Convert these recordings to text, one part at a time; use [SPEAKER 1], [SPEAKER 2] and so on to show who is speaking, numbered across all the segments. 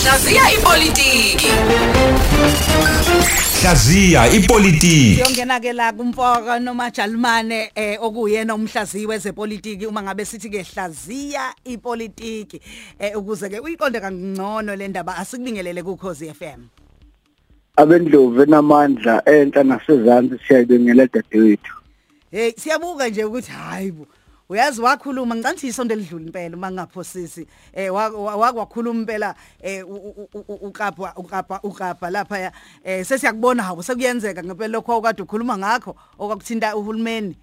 [SPEAKER 1] Hlaziya ipolitiki.
[SPEAKER 2] Hlaziya ipolitiki.
[SPEAKER 3] Siyongena ke la kumfoka noma Jalimane eh okuyena umhlaziyi wezepolitiki uma ngabe sithi ke hlaziya ipolitiki eh ukuze ke uyiqonde kangcono le ndaba asikubingelele ku Khosi FM.
[SPEAKER 4] abendlovu enamandla enhla nasezantsi siyayibengela dadewethu
[SPEAKER 3] Hey siyabuka nje ukuthi hayibo uyazi wakhuluma ngicanthi isonto elidlula impela uma ngaphosisi eh wakwakhuluma impela eh uqapha uqapha uqapha lapha eh sesiyakubona hawo sekuyenzeka ngempela lokho okade ukhuluma ngakho okwakuthinta uhulumeni.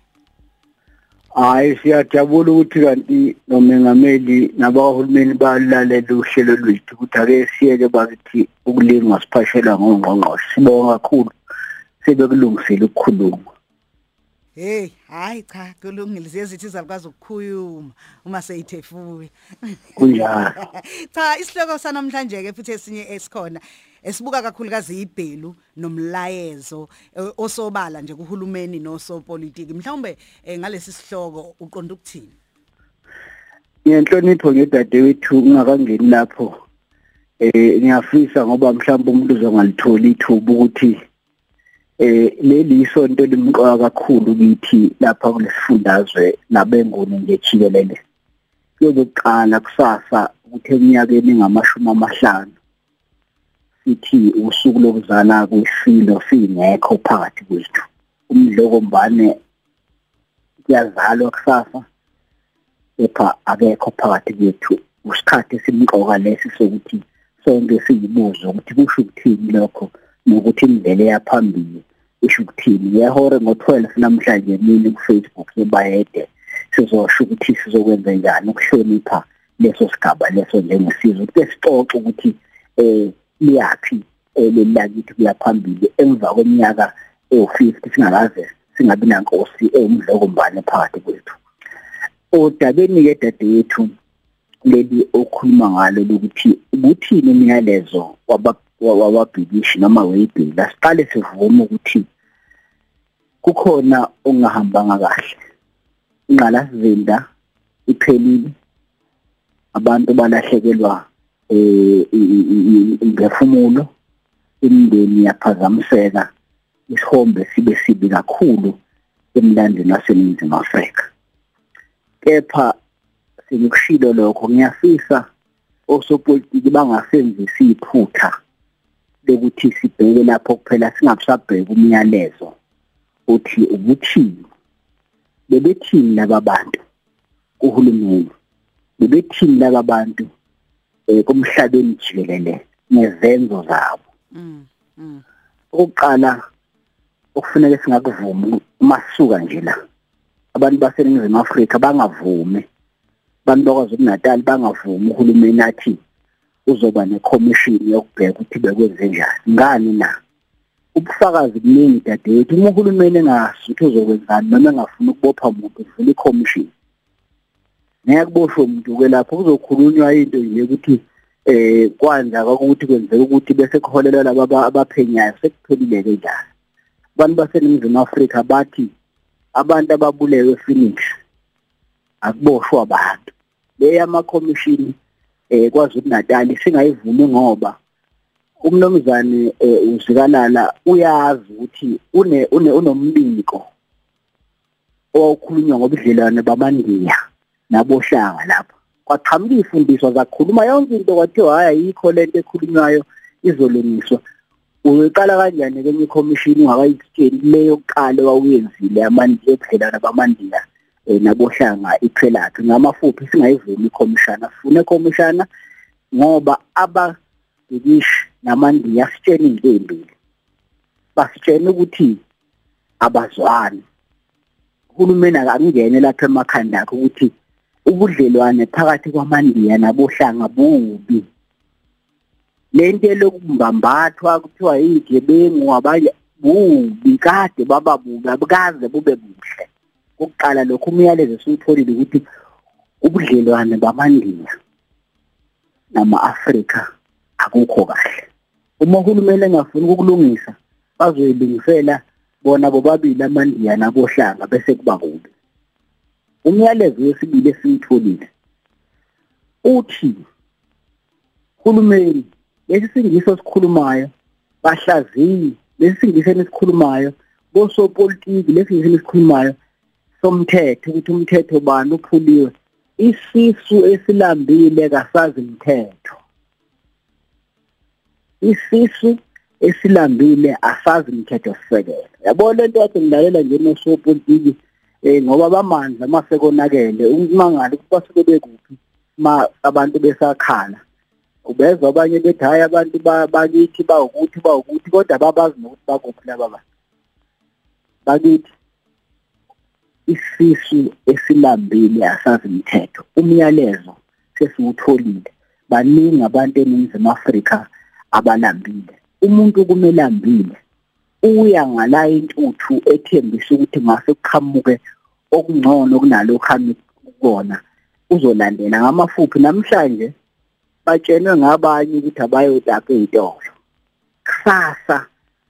[SPEAKER 4] Hayi siyajabula ukuthi kanti nomengameli nabahulumeni balalela uhlelo lwethu ukuthi ake siyeke bakithi ukulinga siphashela ngongqongqoshe. Sibonga kakhulu sebekulungisile ukukhuluma.
[SPEAKER 3] Hey, hayi cha, kulungile siyezithi zakwazi ukukhuluma uma seyithefuwe.
[SPEAKER 4] Kunjalo.
[SPEAKER 3] Cha, isihloko sanamhlanje ke futhi esinye esikhona esibuka kakhulukazi ibhelu nomlayezo eh, osobala nje kuhulumeni nosopolitiki. Mhlawumbe eh, ngalesi sihloko uqonda ukuthini?
[SPEAKER 4] Ngiyenhlonipho ngedadewethu ungakangeni lapho. Eh ngiyafisa ngoba mhlawumbe umuntu uzongalithola ithuba ukuthi eh leli isonto limqoka kakhulu kithi lapha kulesifundazwe nabenguni nje jikelele. Yokuqala kusasa ukuthi eminyakeni ngamashumi amahlanu sithi usuku lokuzala kwesilo singekho phakathi kwethu. Umdloko mbane kuyazalwa kusasa kepha akekho phakathi kwethu. Usikhathi esimqoka lesi sokuthi sonke siyibuzo ukuthi kusho ukuthini lokho nokuthi indlela yaphambili. Isho ukuthini yehora ngo12 namhlanje mini ku Facebook yebayede? Sizosho ukuthi sizokwenza njani ukuhlonipha leso sigaba leso njengesizwe ukuthi sixoxe ukuthi eh liyathi lelakithi kuyaphambili emva kweminyaka ewu50 singakaze singabi nankosi ewumdloko mbane phakathi kwethu. Odabeni ke dadewethu leli okhuluma ngalo ukuthi ukuthini imiyalezo wababhikishi noma weyibhila siqale sivume ukuthi kukhona ongahambanga kahle. Ingqalasizinda iphelile abantu balahlekelwa eh ngefumulo imindeni yaphazamiseka isihombe sibe sibi kakhulu emlandweni waseNingizimu Afrika. Kepha sikushilo lokho ngiyafisa osopolitiki bangasenzisi iphutha. Lokuthi sibheke lapho kuphela singabusabheka umyalezo uthi ukuthini. Bebethini laba bantu kuhulumeni? Bebethini laba bantu eh kumhlabeni jikelele nezenzo zabo? Oqala okufanele singakuvuma masuka nje la. Abantu baseningizimu Afrika bangavumi abantu bakwaZulu Natal bangavumi uhulumeni athi uzoba necommission yokubheka ukuthi bekwenze njani. Ngani na? Ubufakazi buningi dadewethu. Uma uhulumeni engasuthi uzokwenzani noma engafuni ukubopha umuntu uvula icommission ngeke kuboshwe umuntu ke lapho. Kuzokhulunywa into nje ukuthi eh kwanza ukuthi kwenzeka ukuthi bese kuholela laba abaphenyayo sekuphelile ke njalo. Abantu baseningizimu Afrika bathi abantu ababulewe finish akuboshwa abantu. Le ama commission eh kwaZulu Natal singayivumi ngoba umnomzane uzikalala uyazi ukuthi une unombiko okhulunywa ngobudlelwane bamandiya nabohlanga lapha. Kwaqhamuka ifundiswa zakhuluma yonke into kwathiwa hayi ayikho lento ekhulunywayo izolungiswa. Uyiqala kanjani kenye ikhomishini ungakayitsheni leyo yokuqala owawuyenzile amandiya ebudlelwane bamandiya? Nabohlanga iphelaphi ngamafuphi singayivumi ikhomishana? Sifune ikhomishana ngoba ababhikishi namandiya sitshene into embili basitshene ukuthi abazwani. Uhulumeni akangene lapha emakhanda akhe ukuthi ubudlelwane phakathi kwamandiya nabohlanga bubi. Lento lokumbambathwa kuthiwa yigebengu abanye bubi kade baba bubi abukaze bube buhle. Kokuqala lokho umyalezo esiwutholile ukuthi ubudlelwane bamandiya nama-Afrika akukho kahle. Uma uhulumeni engafuni ukulungisa bazoyilungisela bona bobabili amandiya nabohlanga bese kuba kubi. Umyalezo wesibili esiwutholile uthi uhulumeni lesi singiso sikhulumayo bahlaziyi lesi singiso esikhulumayo bosopolitiki lesi singiso esikhulumayo somthetho ukuthi umthetho bani uphuliwe. Isisu esilambile kasazi umthetho isisu esilambile asazi umthetho sisekelo. Yabona lento yathi ngilalela nje nosopolitiki eh ngoba bamandla masekonakele umangali basuke bekuphi ma abantu besakhala ubezwa abanye bethi hayi abantu bakithi bawukuthi bawukuthi kodwa babazi nokuthi bakuphi laba bantu. Bakithi. Isisu esilambile asazi umthetho umyalezo sesiwutholile. Baningi abantu eningizimu Afrika abalambile umuntu kumele ambile. Uya ngala intuthu ethembisa ukuthi ngase kuqhamuke okungcono kunalokho amikona uzolandela ngamafuphi. Namhlanje batshenwe ngabanye ukuthi abayotapa ezitolo kusasa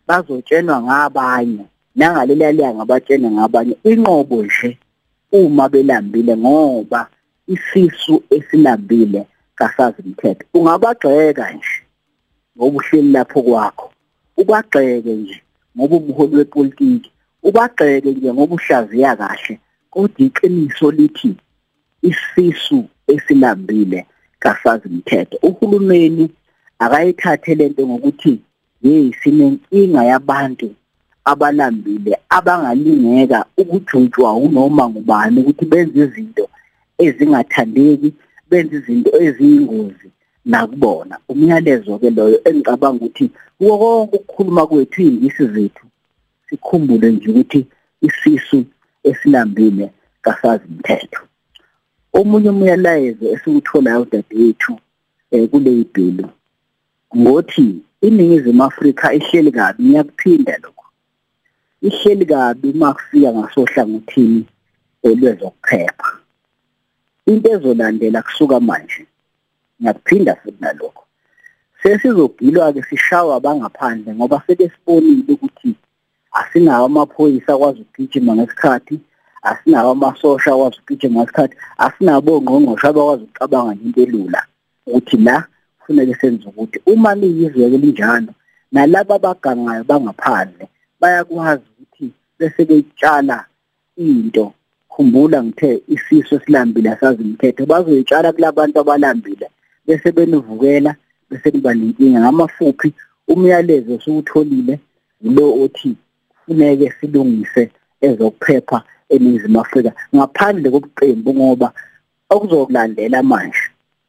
[SPEAKER 4] bazotshenwa ngabanye. Nangaleliya langa batshene ngabanye inqobo nje uma belambile ngoba isisu esilambile kasazi umthetho. Ungabagxeka nje ngoba uhleli lapho kwakho ubagxeke nje ngoba umholi wepolitiki ubagxeke nje ngoba uhlaziya kahle kodwa iqiniso lithi isisu esilambile kasazi umthetho. Uhulumeni akayithathe lento ngokuthi hey sinenkinga yabantu abalambile abangalingeka ukujutshwa unoma ngubani ukuthi benze izinto ezingathandeki benze izinto eziyingozi nakubona. Umyalezo ke loyo engicabanga ukuthi konke ukukhuluma kwethu izingisi zethu sikhumbule nje ukuthi isisu esilambile kasazi umthetho omunye umyalezo esiwutholayo dadewethu eh kule ibhilo ngothi iningizimu Afrika ihleli kabi ngiyakuphinda lokho. Ihleli kabi makufika ngasohlangothini elwezokuphepha into ezolandela kusuka manje ngiyakuphinda futhi nalokho. Sesizogilwa ke sishawa abangaphandle ngoba sebesibonile ukuthi asinawo amaphoyisa akwazi ukugijima ngesikhathi asinawo amasosha akwazi ukugijima ngesikhathi asinabo ongqongqoshe abakwazi ukucabanga into elula ukuthi la kufanele senze ukuthi uma liyizwe linjalo nalabo abagangayo bangaphandle bayakwazi ukuthi bese betshala into. Khumbula ngithe isiso esilambile asazi umthetho. Bazoyitshala kulabantu abalambile bese benivukela bese kuba nenkinga. Ngamafuphi umyalezo siwutholile lo othi kufuneke silungise ezokuphepha eNingizimu Afrika. Ngaphandle kobuqembu ngoba okuzokulandela manje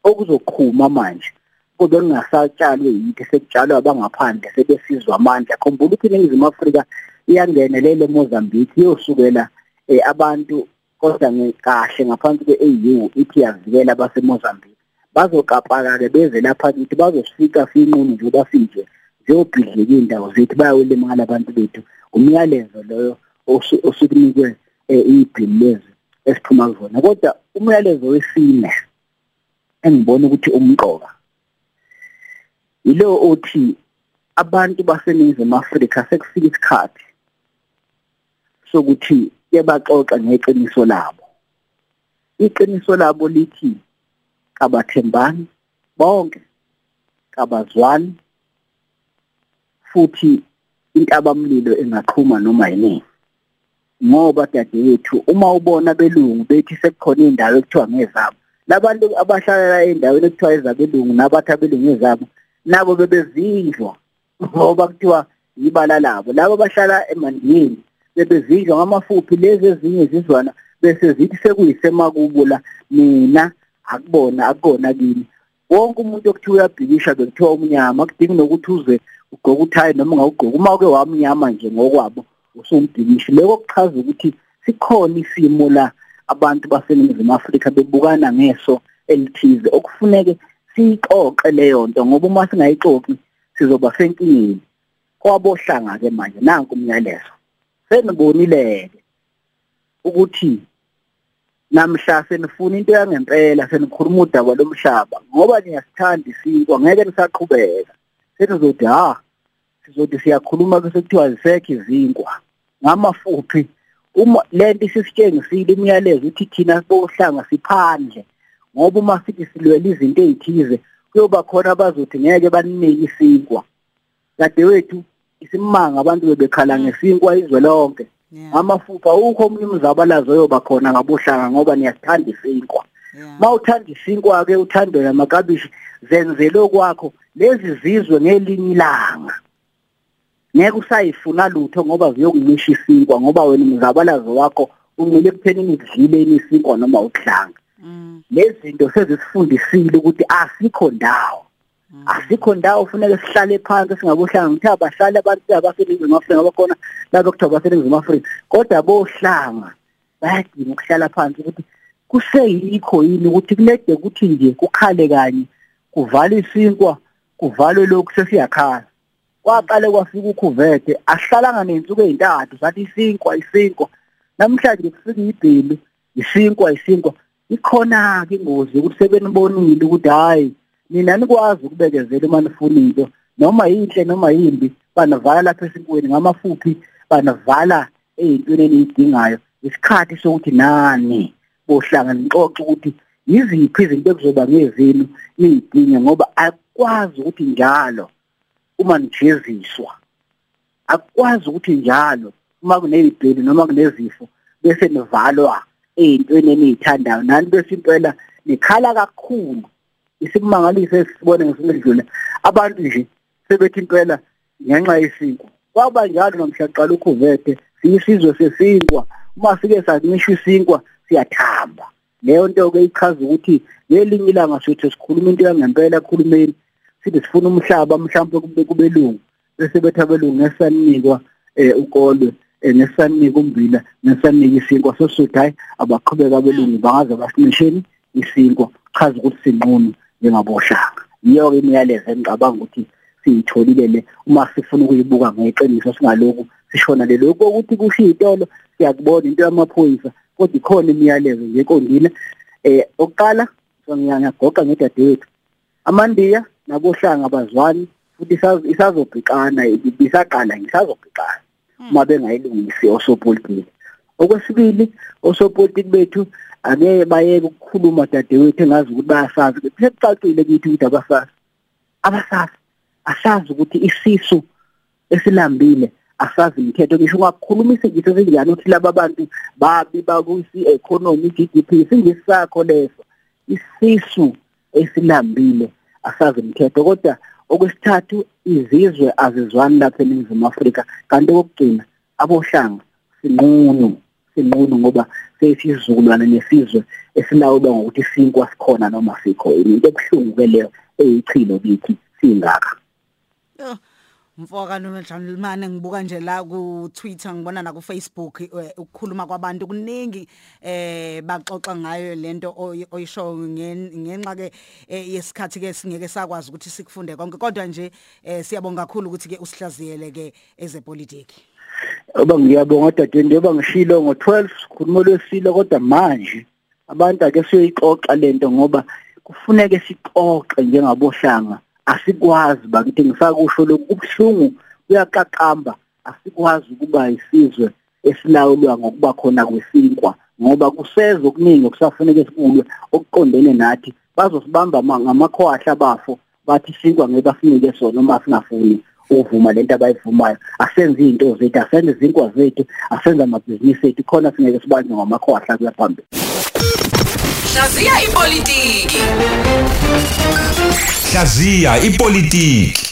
[SPEAKER 4] okuzoqhuma manje kube kungasatshalwe yinto sekutshalwa abangaphandle sebesizwa amandla. Khumbula ukuthi iNingizimu Afrika iyangenelela eMozambique iyosukela eh, abantu kodwa ngekahle ngaphansi kwe-AU ithi yavikela abaseMozambique bazokapaka ke beze lapha kithi bazosifika sinqunu nje bafike ziyobhidlika indawo zethu bayawelimala abantu bethu. Umyalezo loyo osukunikwe ibhili lezi esiphuma kuzona. Kodwa umyalezo wesine engibona ukuthi umqoka. Yilo othi abantu baseningizimu Afrika sekufika isikhathi sokuthi yabaxoxa ngeqiniso labo. Iqiniso labo lithi kabathembani bonke kabazwani futhi intabamlilo engaqhuma noma yini ngoba dadewethu uma ubona belungu bethi sekukhona indawo ekuthiwa ngezabo labantu abahlala endaweni ekuthiwa ezabelungu nabathi abelungu ezabo nabo bebezinjwa ngoba kuthiwa yibala labo. Labo abahlala emandiyeni bebezinjwa ngamafuphi lezi ezinye zizwana bese zithi sekuyisemakubo la mina akubona akona kimi. Wonke umuntu okuthiwa uyabhikisha bekuthiwa umnyama kudingi nokuthi uze ugqoke uthayi noma ungawugqoki. Uma uke wamnyama nje ngokwabo usumbhikishi leko kuchaza ukuthi sikhona isimo la abantu baseningizimu Afrika bebukana ngeso elithize. Okufuneke siyixoxe leyo nto ngoba uma singayixoxi sizoba senkingeni kwabohlanga ke manje nanku umyalezo. Senibonile ukuthi namhla senifuna into yangempela senikhuluma udaba lomhlaba ngoba niyasithanda isinkwa ngeke nisaqhubeka. Senizothi ha sizothi siyakhuluma bese kuthiwa zisekho izinkwa. Ngamafuphi uma lento isisitshengisile imiyalezo ukuthi thina bohlanga siphandle ngoba uma sithi silwela izinto ezithize kuyoba khona abazothi ngeke baninike isinkwa. Kade wethu isimanga abantu bebekhala ngesinkwa izwe lonke.
[SPEAKER 3] Yeah.
[SPEAKER 4] amafupha ukho omunye umzabalazo oyoba khona ngabohlanga ngoba niyasithanda isinkwa.
[SPEAKER 3] Yeah.
[SPEAKER 4] mawuthanda isinkwa ke uthando yamakabishi zenzele kwakho lezi zizwe ngelinye ilanga. Ngeke usayifuna lutho ngoba ziyokumisha isinkwa ngoba wena umzabalazo wakho umile ekuthenini kudlile isinkwa noma ukudlanga
[SPEAKER 3] Mm.
[SPEAKER 4] lezi zinto sezisifundisile ukuthi asikho ndawo. Asikho ndawo kufuneka sihlale phansi singabohlanga ngithe abahlali abantu abaseningizimu afrika bakhona laba kuthiwa abaseningizimu afrika. Kodwa bohlanga bayadinga ukuhlala phansi ukuthi kuseyikho yini ukuthi kulede ukuthi nje kukhale kanye kuvale isinkwa kuvalwe lokhu sesiyakhala. Kwaqale kwafika ukhuvethe ahlalanga nensuku ezintathu sathi isinkwa isinkwa. Namhlanje kufika ibhelu isinkwa isinkwa. Ikhona ke ingozi ukuthi sebenibonile ukuthi hayi mina nikwazi ukubekezela uma nifuna into noma yinhle noma yimbi banavala lapha esinkweni ngamafuphi banavala ey'ntweni eniyidingayo isikhathi sokuthi nani bohlanga nixoxe ukuthi yiziphi izinto ekuzoba ngezenu niyidinge ngoba akwazi ukuthi njalo uma nijeziswa akwazi ukuthi njalo uma kunezibheli noma kunezifo bese nivalwa. Ey'ntweni eniyithandayo nani bese impela nikhala kakhulu. Isikumangaliso esibone ngesimedlule abantu nje sebethi impela ngenxa yesinkwa. Kwaba njalo nomshaqala ukhuvethe siyisizwe sesinkwa. Uma sike sanisho isinkwa siyathamba. Leyo nto ke ichaza ukuthi ngelinye ilanga sithi sikhuluma into yangempela ekhulumeni sithi sifuna umhlaba mhlawumbe kube kubelungu bese bethi abelungu ngesanikwa eh ukolwe. Eh, ngesanika umbila ngesanika isinkwa. Sosuthi hayi abaqhubeka abelungu bangaze basinisheni isinkwa. Chaza ukuthi sinqunu njengabohlanga yiyo ke imiyalezo engicabanga ukuthi siyitholile le uma sifuna ukuyibuka ngeqiniso singaloku sishona le lokho ukuthi kusho izitolo siyakubona into yamaphoyisa kodwa ikhona imiyalezo nje eqondile. Eh oqala ngiyagoqa ngedadewethu amandiya nabohlanga bazwani futhi isazo- isazobhekana isaqala ngisazobhekana. Uma bengayilungisi osopolitiki. Okwesibili osopolitiki bethu ake bayeke ukukhuluma dadewethu engazi ukuthi bayasazi. Sekucacile kithi ukuthi abasazi. Abasazi asazi ukuthi isisu esilambile asazi imithetho. Ngisho ungakukhuluma isigiso esinjani ukuthi laba bantu babi bakusi economy GDP singisakho leso. Isisu esilambile asazi imithetho. Kodwa okwesithathu izizwe azizwani lapha eNingizimu Afrika kanti okugcina abohlanga sinqunu sinqunu ngoba sesizukulwane nesizwe esilawulwa ngokuthi sinkwa sikhona noma sikho. Into ebuhlungu ke leyo eyichilo kithi singaka.
[SPEAKER 3] Yo, Mfoka noNjalimane ngibuka nje la ku Twitter ngibona na ku Facebook eh, ukukhuluma kwabantu kuningi eh baxoxa ngayo lento oy- oyisho ngen- ngenxa ke eh, yesikhathi ke singeke sakwazi ukuthi sikufunde konke. Kodwa nje eh, siyabonga kakhulu ukuthi ke usihlaziyele ke ezepolitiki.
[SPEAKER 4] Oba ngiyabonga dadeni njengoba ngishilo ngo12 sikhuluma lwesilo kodwa manje abantu ake siyoyixoxa lento ngoba kufuneke sixoxe njengabohlanga. Asikwazi bakithi ngisakusho lokhu kubuhlungu kuyaqaqamba asikwazi ukuba isizwe esilawulwa ngokuba khona kwesinkwa ngoba kusezo okuningi okusafuneka sikulwe okuqondene nathi. Bazosibamba ma- ngamakhwahla bafo bathi sinkwa ngeke basinike sona uma singafuni ukuvuma lento abayivumayo. Asenze izinto zethu asenze izinkwa zethu asenze amabhizinisi ethu khona singeke sibanjwe ngamakhwahla kuya phambili.
[SPEAKER 1] Hlaziya ipolitiki.
[SPEAKER 2] Hlaziya ipolitiki